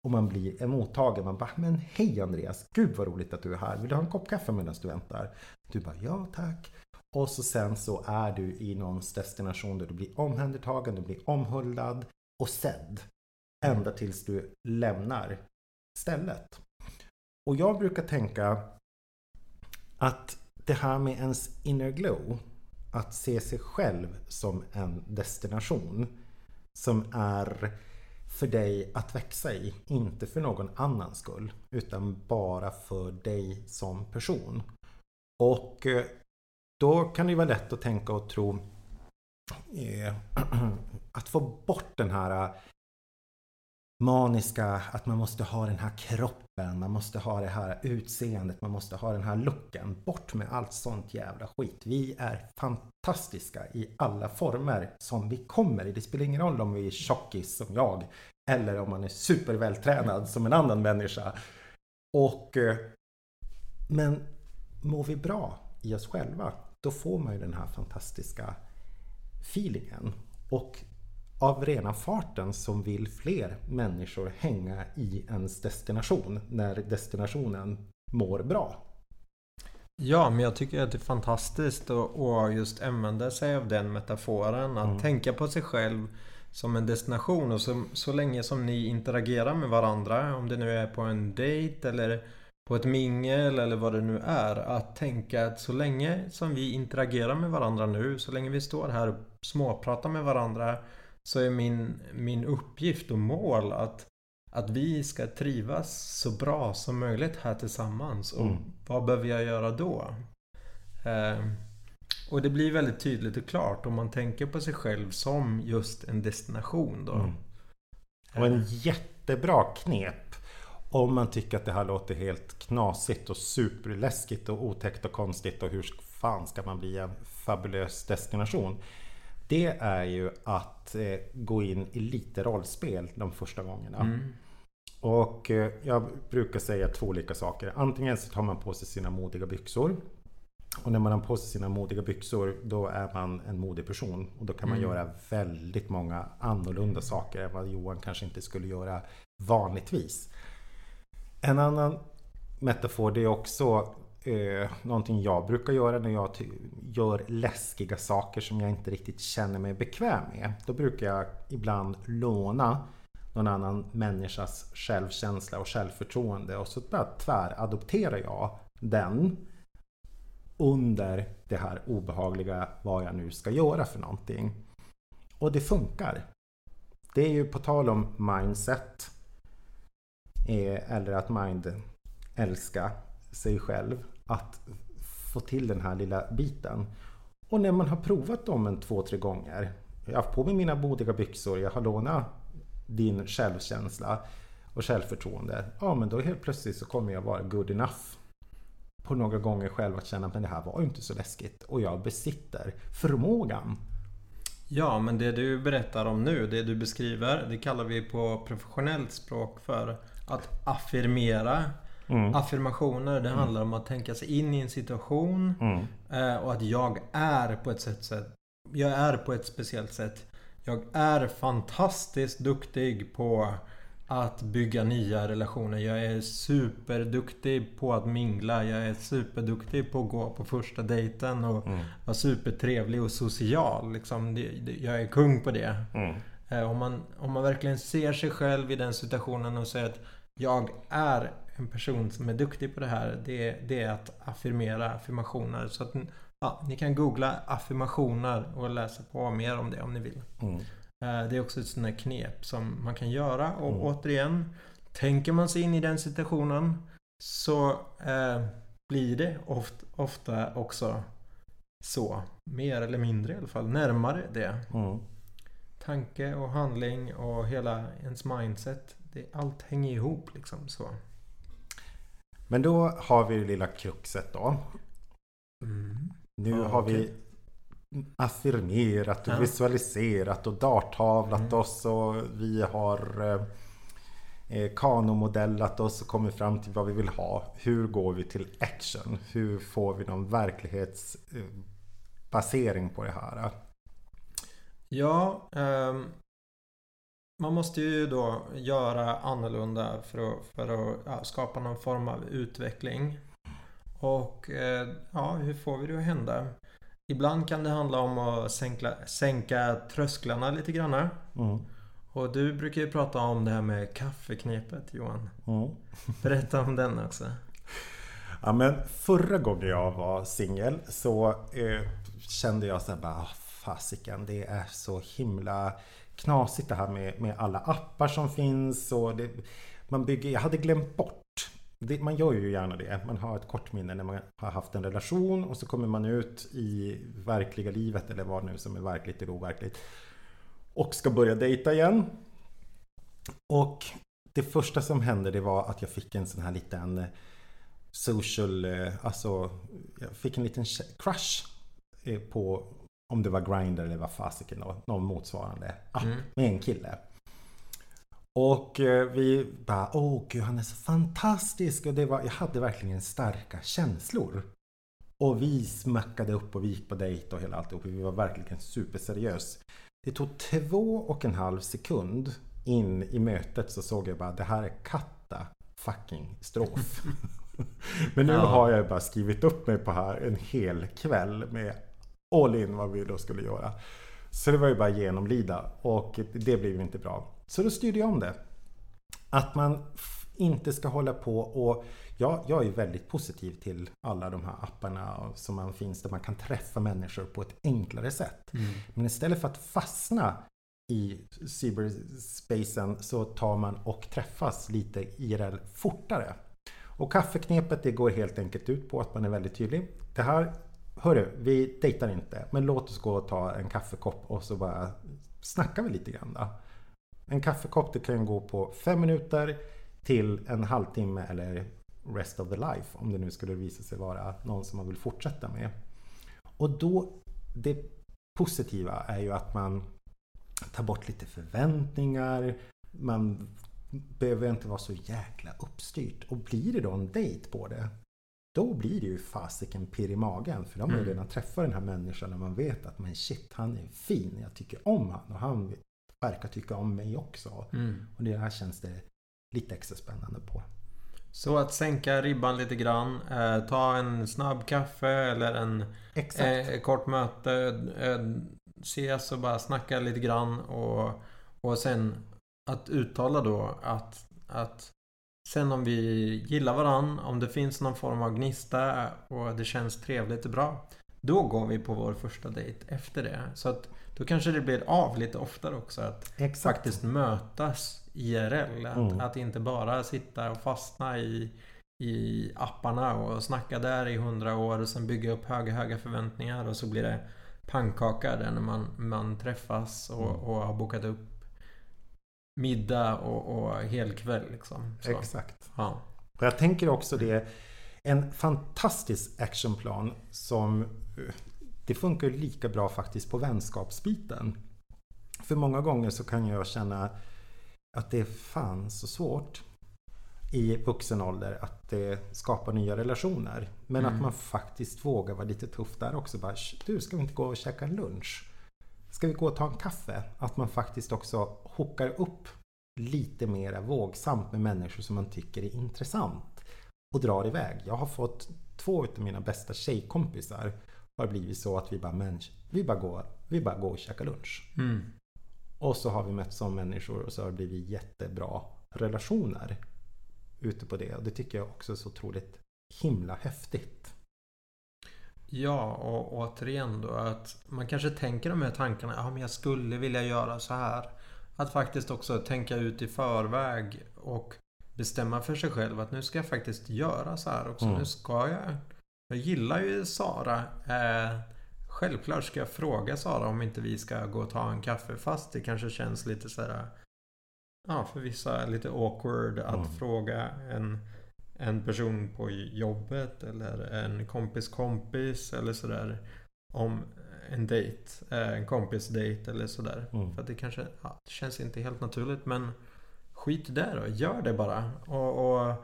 Och man blir emottagen. Man bara, men hej Andreas, gud vad roligt att du är här. Vill du ha en kopp kaffe medan du väntar? Du bara, ja tack. Och så sen så är du i någons destination där du blir omhändertagen, du blir omhuldad och sedd. Ända tills du lämnar stället. Och jag brukar tänka att det här med ens inner glow, att se sig själv som en destination som är för dig att växa i, inte för någon annans skull, utan bara för dig som person. Och eh, då kan det vara lätt att tänka och tro eh, att få bort den här eh, maniska, att man måste ha den här kroppen, man måste ha det här utseendet, man måste ha den här looken. Bort med allt sånt jävla skit. Vi är fantastiska i alla former som vi kommer i. Det spelar ingen roll om vi är tjockis som jag eller om man är supervältränad som en annan människa. Och eh, Men mår vi bra i oss själva, då får man ju den här fantastiska feelingen. Och av rena farten så vill fler människor hänga i ens destination när destinationen mår bra. Ja, men jag tycker att det är fantastiskt att just använda sig av den metaforen. Att Mm. tänka på sig själv som en destination och så, så länge som ni interagerar med varandra, om det nu är på en dejt eller på ett mingel eller vad det nu är. Att tänka att så länge som vi interagerar med varandra nu, så länge vi står här och småpratar med varandra så är min, min uppgift och mål att, att vi ska trivas så bra som möjligt här tillsammans. Och Mm. vad behöver jag göra då? Eh, och det blir väldigt tydligt och klart om man tänker på sig själv som just en destination då. Mm. Och en jättebra knep om man tycker att det här låter helt knasigt och superläskigt och otäckt och konstigt och hur fan ska man bli en fabulös destination? Det är ju att eh, gå in i lite rollspel de första gångerna. Mm. Och eh, jag brukar säga två olika saker. Antingen så tar man på sig sina modiga byxor. Och när man har på sig sina modiga byxor då är man en modig person. Och då kan man Mm. göra väldigt många annorlunda saker än vad Johan kanske inte skulle göra vanligtvis. En annan metafor det är också eh, någonting jag brukar göra när jag gör läskiga saker som jag inte riktigt känner mig bekväm med. Då brukar jag ibland låna någon annan människas självkänsla och självförtroende och så bara tväradopterar jag den under det här obehagliga vad jag nu ska göra för någonting. Och det funkar. Det är ju på tal om mindset eh, eller att mind älska sig själv att få till den här lilla biten. Och när man har provat dem en två, tre gånger. Jag har haft på mig mina modiga byxor, jag har lånat din självkänsla och självförtroende. Ja, men då helt plötsligt så kommer jag vara good enough på några gånger själv att känna att det här var inte så läskigt. Och jag besitter förmågan. Ja, men det du berättar om nu, det du beskriver, det kallar vi på professionellt språk för att affirmera. Mm. Affirmationer, det handlar om att tänka sig in i en situation mm. Eh, och att jag är på ett sätt, jag är på ett speciellt sätt. Jag är fantastiskt duktig på att bygga nya relationer. Jag är superduktig på att mingla. Jag är superduktig på att gå på första dejten och mm. vara supertrevlig och social. Liksom, jag är kung på det. Mm. Eh, om, man, om man verkligen ser sig själv i den situationen och säger att jag är en person som är duktig på det här. Det, det är att affirmera affirmationer. Så att ja, ni kan googla affirmationer och läsa på mer om det om ni vill. Mm. Eh, det är också ett sånt här knep som man kan göra. Och mm. återigen, tänker man sig in i den situationen så eh, blir det ofta, ofta också så. Mer eller mindre i alla fall. Närmare det. Mm. Tanke och handling och hela ens mindset. Det, allt hänger ihop liksom så. Men då har vi det lilla kruxet då. Mm. Nu ah, har okay. vi affirmerat och ja. visualiserat och darttavlat mm. oss och vi har eh, eh, kanomodellat oss och kommit fram till vad vi vill ha. Hur går vi till action? Hur får vi någon verklighetsbasering på det här? Ja, eh, man måste ju då göra annorlunda för att, för att ja, skapa någon form av utveckling. Och eh, ja, hur får vi det att hända? Ibland kan det handla om att sänka, sänka trösklarna lite grann. Mm. Och du brukar ju prata om det här med kaffeknepet Johan. Mm. Berätta om den också. Ja men förra gången jag var singel så eh, kände jag så här bara ah, fasiken det är så himla knasigt det här med, med alla appar som finns och det, man bygger, jag hade glömt bort det, man gör ju gärna det. Man har ett kort minne när man har haft en relation och så kommer man ut i verkliga livet eller vad nu som är verkligt eller overkligt. Och ska börja dejta igen. Och det första som hände det var att jag fick en sån här liten eh, social, eh, alltså jag fick en liten crush eh, på om det var Grindr eller vad fasiken då, någon motsvarande app mm. med en kille. Och eh, vi bara, åh gud han är så fantastisk. Och det var, jag hade verkligen starka känslor. Och vi smackade upp och vi gick på dejt och hela alltihop. Vi var verkligen superseriös. Det tog två och en halv sekund in i mötet så såg jag bara, det här är katta fucking strof. Men nu ja. har jag bara skrivit upp mig på här en hel kväll med all in vad vi då skulle göra. Så det var ju bara genomlida och det blev inte bra. Så då styrde jag om det. Att man inte ska hålla på och ja, jag är väldigt positiv till alla de här apparna som man finns där man kan träffa människor på ett enklare sätt. Mm. Men istället för att fastna i cyberspacen så tar man och träffas lite IRL fortare. Och kaffeknepet det går helt enkelt ut på att man är väldigt tydlig. Det här, hörru, vi dejtar inte, men låt oss gå och ta en kaffekopp och så bara snackar vi lite grann då. En kaffekopp det kan gå på fem minuter till en halvtimme eller rest of the life om det nu skulle visa sig vara någon som man vill fortsätta med. Och då, det positiva är ju att man tar bort lite förväntningar. Man behöver inte vara så jäkla uppstyrt. Och blir det då en dejt på det, då blir det ju fasiken pirr i magen. För de har ju mm. redan träffat den här människan och man vet att men shit, han är fin. Jag tycker om han och han verkar tycka om mig också. Mm. Och det här känns det lite extra spännande på. Så att sänka ribban lite grann. Eh, ta en snabb kaffe eller en eh, kort möte. Eh, ses och bara snacka lite grann. Och, och sen att uttala då att, att sen om vi gillar varann, om det finns någon form av gnista och det känns trevligt och bra. Då går vi på vår första dejt efter det. Så att då kanske det blir av lite oftare också. Att Exakt. faktiskt mötas IRL. Att, mm. att inte bara sitta och fastna i, i apparna och snacka där i hundra år och sen bygga upp höga, höga förväntningar och så blir det pannkaka där när man, man träffas och, mm. och har bokat upp middag och, och helkväll. Liksom. Så. Exakt. Ja. Och jag tänker också det en fantastisk actionplan som det funkar lika bra faktiskt på vänskapsbiten. För många gånger så kan jag känna att det är fan så svårt. i vuxen ålder att det skapar nya relationer. Men Mm. att man faktiskt vågar vara lite tuff där också. Bara, du, ska vi inte gå och käka lunch? Ska vi gå och ta en kaffe? Att man faktiskt också hookar upp lite mera vågsamt med människor som man tycker är intressant. Och drar iväg. Jag har fått två av mina bästa tjejkompisar har blivit så att vi bara, men, vi bara, går, vi bara går och käkar lunch. Mm. Och så har vi mött som människor och så har det blivit jättebra relationer ute på det. Och det tycker jag också är så otroligt himla häftigt. Ja, och återigen då att man kanske tänker de här tankarna. Ja, men jag skulle vilja göra så här. Att faktiskt också tänka ut i förväg och bestämma för sig själv att nu ska jag faktiskt göra så här också. Mm. Nu ska jag. Jag gillar ju Sara. Eh, självklart ska jag fråga Sara om inte vi ska gå och ta en kaffe. Fast det kanske känns lite så här. Ja, för vissa lite awkward att Mm. fråga en en person på jobbet eller en kompis kompis eller sådär om en dejt, eh, en kompis dejt eller sådär. Mm. För att det kanske ja, det känns inte helt naturligt men skit det då, gör det bara. Och, och,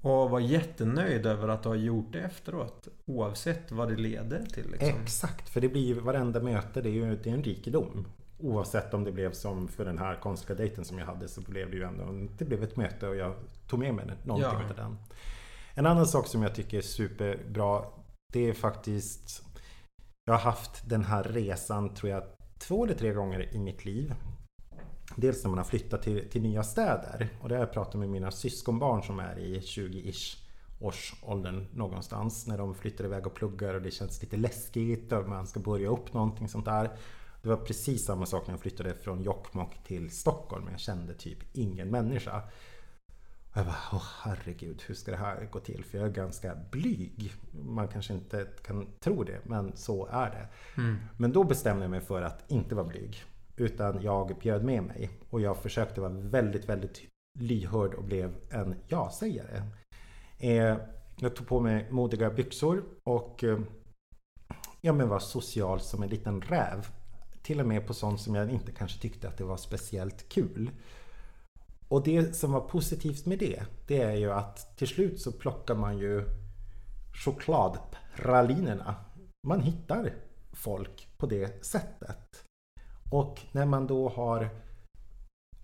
och var jättenöjd över att du har gjort det efteråt. Oavsett vad det leder till. Liksom. Exakt, för det blir ju varenda möte, det är ju det är en rikedom. Oavsett om det blev som för den här konstiga dejten som jag hade så blev det ju ändå det blev ett möte och jag tog med mig någonting Ja. av den. En annan sak som jag tycker är superbra det är faktiskt jag har haft den här resan tror jag två eller tre gånger i mitt liv. Dels när man har flyttat till, till nya städer och det har jag pratat med mina syskonbarn som är i 20-ish årsåldern någonstans när de flyttar iväg och pluggar och det känns lite läskigt och man ska börja upp någonting sånt där. Det var precis samma sak när jag flyttade från Jokkmokk till Stockholm. Jag kände typ ingen människa. Jag bara, åh herregud, hur ska det här gå till? För jag är ganska blyg. Man kanske inte kan tro det, men så är det. Mm. Men då bestämde jag mig för att inte vara blyg. Utan jag bjöd med mig. Och jag försökte vara väldigt, väldigt lyhörd och blev en ja-sägare. Eh, jag tog på mig modiga byxor och eh, ja, men var social som en liten räv. Till och med på sånt som jag inte kanske tyckte att det var speciellt kul. Och det som var positivt med det, det är ju att till slut så plockar man ju chokladpralinerna. Man hittar folk på det sättet. Och när man då har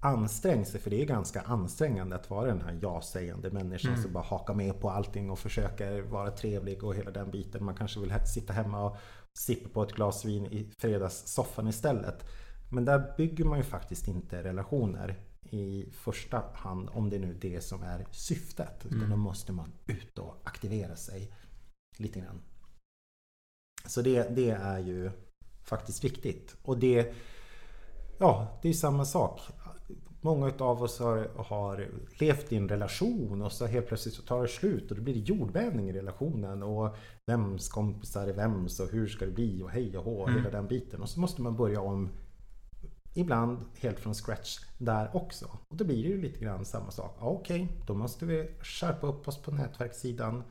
ansträngt sig, för det är ganska ansträngande att vara den här ja-sägande människan Mm. som bara hakar med på allting och försöker vara trevlig och hela den biten. Man kanske vill sitta hemma och sippa på ett glas vin i fredagssoffan istället. Men där bygger man ju faktiskt inte relationer i första hand om det är nu det som är syftet. Utan Mm. då måste man ut och aktivera sig lite grann. Så det, det är ju faktiskt viktigt. Och det, ja, det är samma sak. Många av oss har, har levt i en relation och så helt plötsligt så tar det slut och det blir jordbävning i relationen. Och vems kompisar är vems och hur ska det bli och hej och hå, Mm. hela den biten. Och så måste man börja om ibland helt från scratch där också. Och då blir det ju lite grann samma sak. Ja, Okej, då måste vi skärpa upp oss på nätverkssidan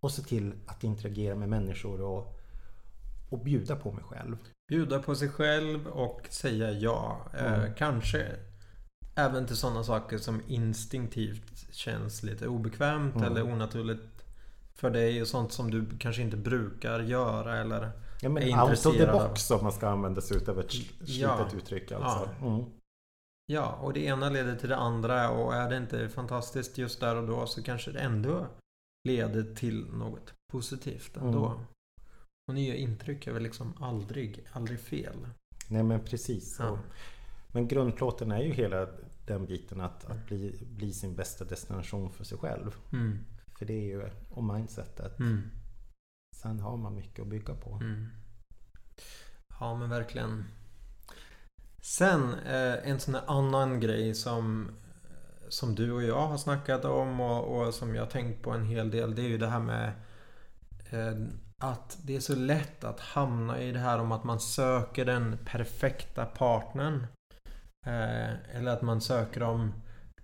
och se till att interagera med människor och, och bjuda på mig själv. Bjuda på sig själv och säga ja. Eh, Mm. kanske även till sådana saker som instinktivt känns lite obekvämt Mm. eller onaturligt för dig och sånt som du kanske inte brukar göra eller Ja, men är out of the av. box om man ska använda sig av ett sl- Ja. slitet uttryck. Alltså. Mm. Ja, och det ena leder till det andra och är det inte fantastiskt just där och då så kanske det ändå leder till något positivt ändå. Mm. Och nya intryck är väl liksom aldrig, aldrig fel. Nej men precis. Ja. Men grundplåten är ju hela den biten att, att bli, bli sin bästa destination för sig själv. Mm. För det är ju och mindsetet. Mm. Sen har man mycket att bygga på. Mm. Ja men verkligen. Sen eh, en sån här annan grej som, eh, som du och jag har snackat om och, och som jag har tänkt på en hel del. Det är ju det här med eh, att det är så lätt att hamna i det här om att man söker den perfekta partnern. Eh, eller att man söker de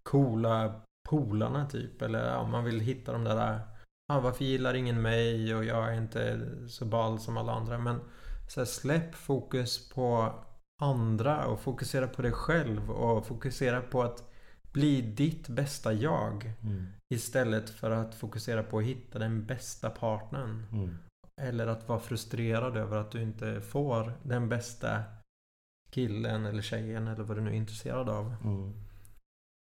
coola polarna typ. Eller ja, man vill hitta de där ah, varför gillar ingen mig och jag är inte så ball som alla andra. Men så här, släpp fokus på andra och fokusera på dig själv och fokusera på att bli ditt bästa jag. Mm. Istället för att fokusera på att hitta den bästa partnern. Mm. Eller att vara frustrerad över att du inte får den bästa killen eller tjejen eller vad du nu är intresserad av. Mm.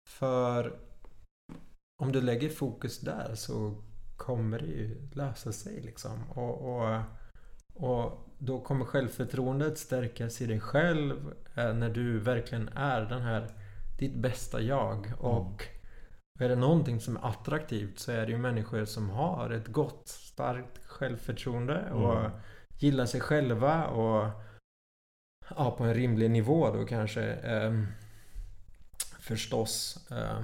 För om du lägger fokus där så kommer det ju lösa sig liksom. Och, och, och då kommer självförtroendet stärkas i dig själv eh, när du verkligen är den här ditt bästa jag. Och är det någonting som är attraktivt så är det ju människor som har ett gott, starkt självförtroende och Mm. gillar sig själva och ja, på en rimlig nivå då kanske. Eh, förstås. Eh,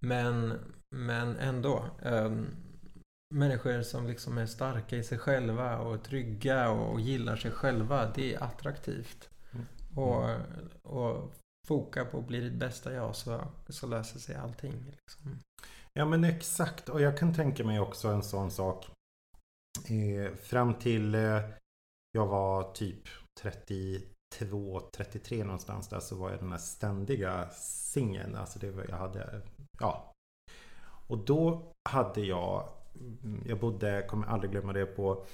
men, men ändå. Eh, människor som liksom är starka i sig själva och trygga och gillar sig själva. Det är attraktivt. Mm. Och, och foka på att bli ditt bästa jag så, så löser sig allting. Liksom. Ja men exakt och jag kan tänka mig också en sån sak. Eh, fram till eh, jag var typ 32, 33 någonstans där så var jag den här ständiga singeln. Alltså det var, jag hade, ja. Och då hade jag, jag bodde, kommer aldrig glömma det, på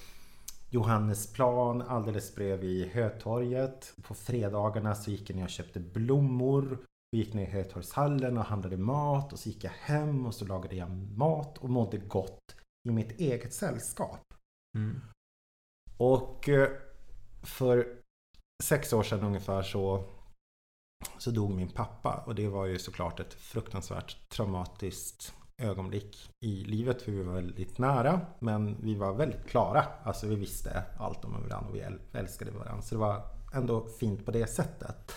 Johannesplan alldeles bredvid Hötorget. På fredagarna så gick jag ner och köpte blommor. Vi gick ner i Hötorgshallen och handlade mat och så gick jag hem och så lagade jag mat och mådde gott i mitt eget sällskap. Mm. Och eh, för sex år sedan ungefär så, så dog min pappa och det var ju såklart ett fruktansvärt traumatiskt ögonblick i livet för vi var väldigt nära men vi var väldigt klara. Alltså vi visste allt om varandra och vi älskade varandra. Så det var ändå fint på det sättet.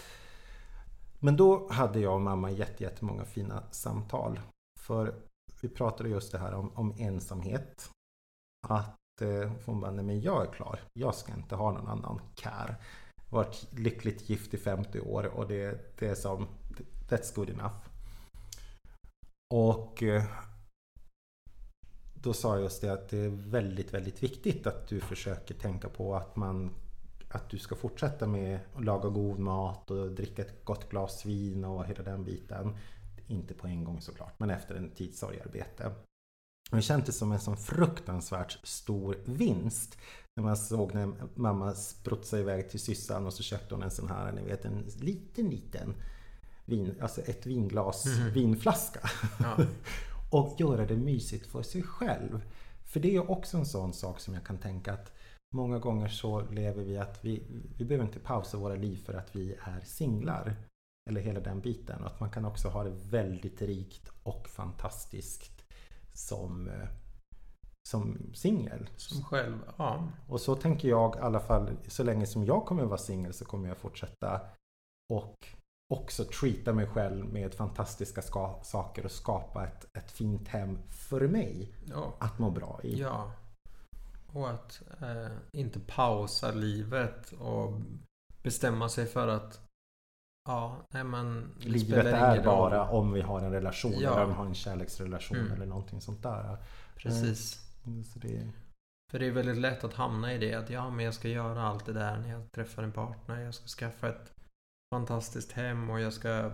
Men då hade jag och mamma jättemånga fina samtal. För vi pratade just det här om, om ensamhet. Att eh, hon bara, nej men jag är klar. Jag ska inte ha någon annan kär. Varit lyckligt gift i 50 år och det, det är som, that's good enough. Och eh, då sa jag just det att det är väldigt, väldigt viktigt att du försöker tänka på att man att du ska fortsätta med att laga god mat och dricka ett gott glas vin och hela den biten. Inte på en gång såklart, men efter en tids sorgarbete. Och Det kändes som en sån fruktansvärt stor vinst. När man såg när mamma sprutsade iväg till syssan och så köpte hon en sån här, ni vet en liten, liten vin, alltså ett vinglas Mhm. vinflaska. Ja. och göra det mysigt för sig själv. För det är också en sån sak som jag kan tänka att många gånger så lever vi att vi, vi behöver inte pausa våra liv för att vi är singlar. Eller hela den biten. Och att man kan också ha det väldigt rikt och fantastiskt som, eh, som singel. Som själv, ja. Och så tänker jag i alla fall så länge som jag kommer vara singel så kommer jag fortsätta och också treata mig själv med fantastiska ska- saker och skapa ett, ett fint hem för mig ja. att må bra i. Ja. Och att eh, inte pausa livet och bestämma sig för att ja, nej men Livet är ingen roll. bara om vi har en relation Ja. eller om vi har en kärleksrelation Mm. eller någonting sånt där. Precis. Mm, Så det, För det är väldigt lätt att hamna i det att ja, men jag ska göra allt det där när jag träffar en partner. Jag ska skaffa ett fantastiskt hem och jag ska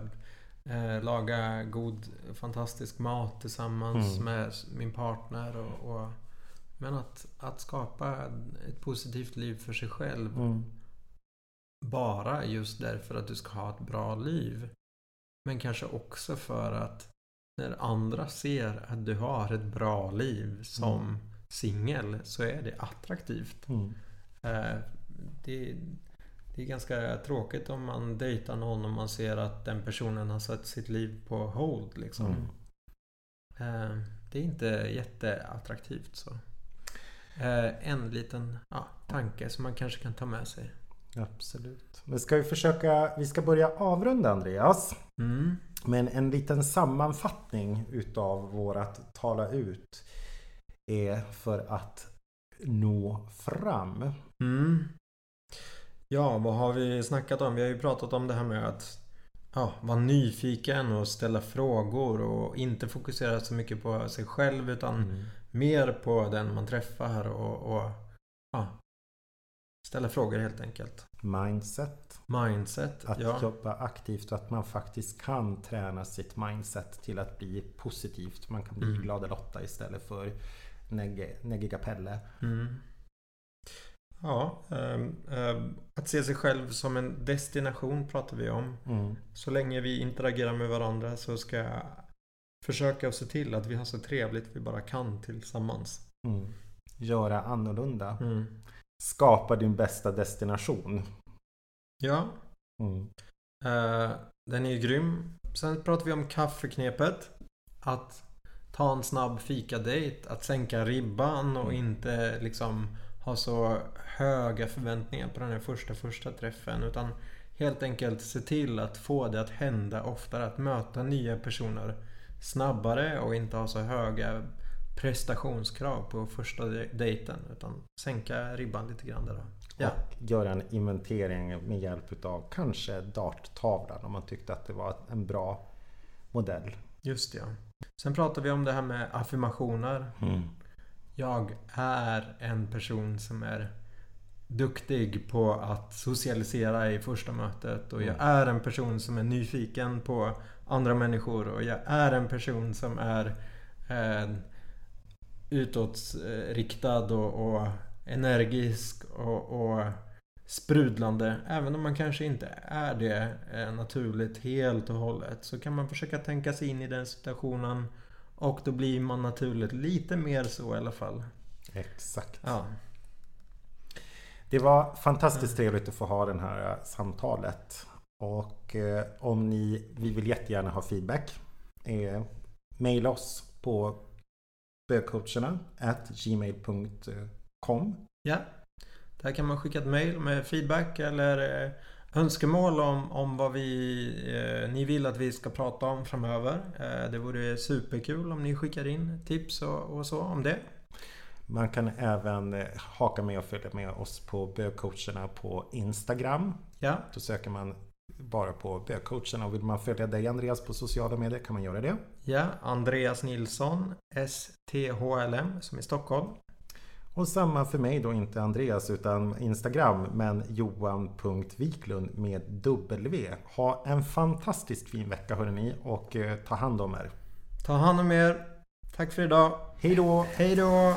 eh, laga god, fantastisk mat tillsammans Mm. med min partner. Och, och, men att, att skapa ett positivt liv för sig själv mm, bara just därför att du ska ha ett bra liv. Men kanske också för att när andra ser att du har ett bra liv som singel så är det attraktivt. mm, Eh, Det, det är ganska tråkigt om man dejtar någon och man ser att den personen har satt sitt liv på hold. Liksom. mm. Eh, Det är inte jätteattraktivt. så. Eh, En liten ja, tanke som man kanske kan ta med sig. Absolut. Men ska vi försöka, vi ska börja avrunda Andreas. Mm. Men en liten sammanfattning utav vårat tala ut är för att nå fram. Mm. Ja, vad har vi snackat om? Vi har ju pratat om det här med att ja, vara nyfiken och ställa frågor och inte fokusera så mycket på sig själv utan Mm. mer på den man träffar och, och ja, ställa frågor helt enkelt. Mindset. Mindset, Att ja. jobba aktivt och att man faktiskt kan träna sitt mindset till att bli positivt. Man kan bli Mm. glada Lotta istället för negge- Pelle. Mm. Ja, ehm, ehm, att se sig själv som en destination pratar vi om. Mm. Så länge vi interagerar med varandra så ska jag försöka se till att vi har så trevligt vi bara kan tillsammans. Mm. Göra annorlunda. Mm. Skapa din bästa destination. Ja, Mm. eh, den är ju grym. Sen pratar vi om kaffeknepet. Att ta en snabb fikadejt. Att sänka ribban och Mm. inte liksom ha så höga förväntningar på den här första första träffen. Utan helt enkelt se till att få det att hända oftare. Att möta nya personer snabbare och inte ha så höga prestationskrav på första de- dejten. Utan sänka ribban lite grann där då. Ja. Och göra en inventering med hjälp utav kanske darttavlan om man tyckte att det var en bra modell. Just det, ja. Sen pratar vi om det här med affirmationer. Mm. Jag är en person som är duktig på att socialisera i första mötet. Och jag Mm. är en person som är nyfiken på andra människor. Och jag är en person som är eh, utåtriktad och, och energisk och, och sprudlande. Även om man kanske inte är det eh, naturligt helt och hållet. Så kan man försöka tänka sig in i den situationen. Och då blir man naturligt lite mer så i alla fall. Exakt. Ja. Det var fantastiskt trevligt att få ha det här eh, samtalet. Och eh, om ni, vi vill jättegärna ha feedback. Eh, maila oss på bögcoacherna gmail.com Ja. Där kan man skicka ett mail med feedback eller eh, önskemål om, om vad vi, eh, ni vill att vi ska prata om framöver. Eh, det vore superkul om ni skickar in tips och, och så om det. Man kan även eh, haka med och följa med oss på bögcoacherna på Instagram. Ja, Då söker man bara på bögcoacherna och vill man följa dig Andreas på sociala medier kan man göra det. ja. Andreas Nilsson, STHLM, som i Stockholm. Och samma för mig då, inte Andreas utan Instagram, men johan.viklund med W. Ha en fantastiskt fin vecka hörni och eh, ta hand om er. Ta hand om er. Tack för idag. Hej då! Hej då!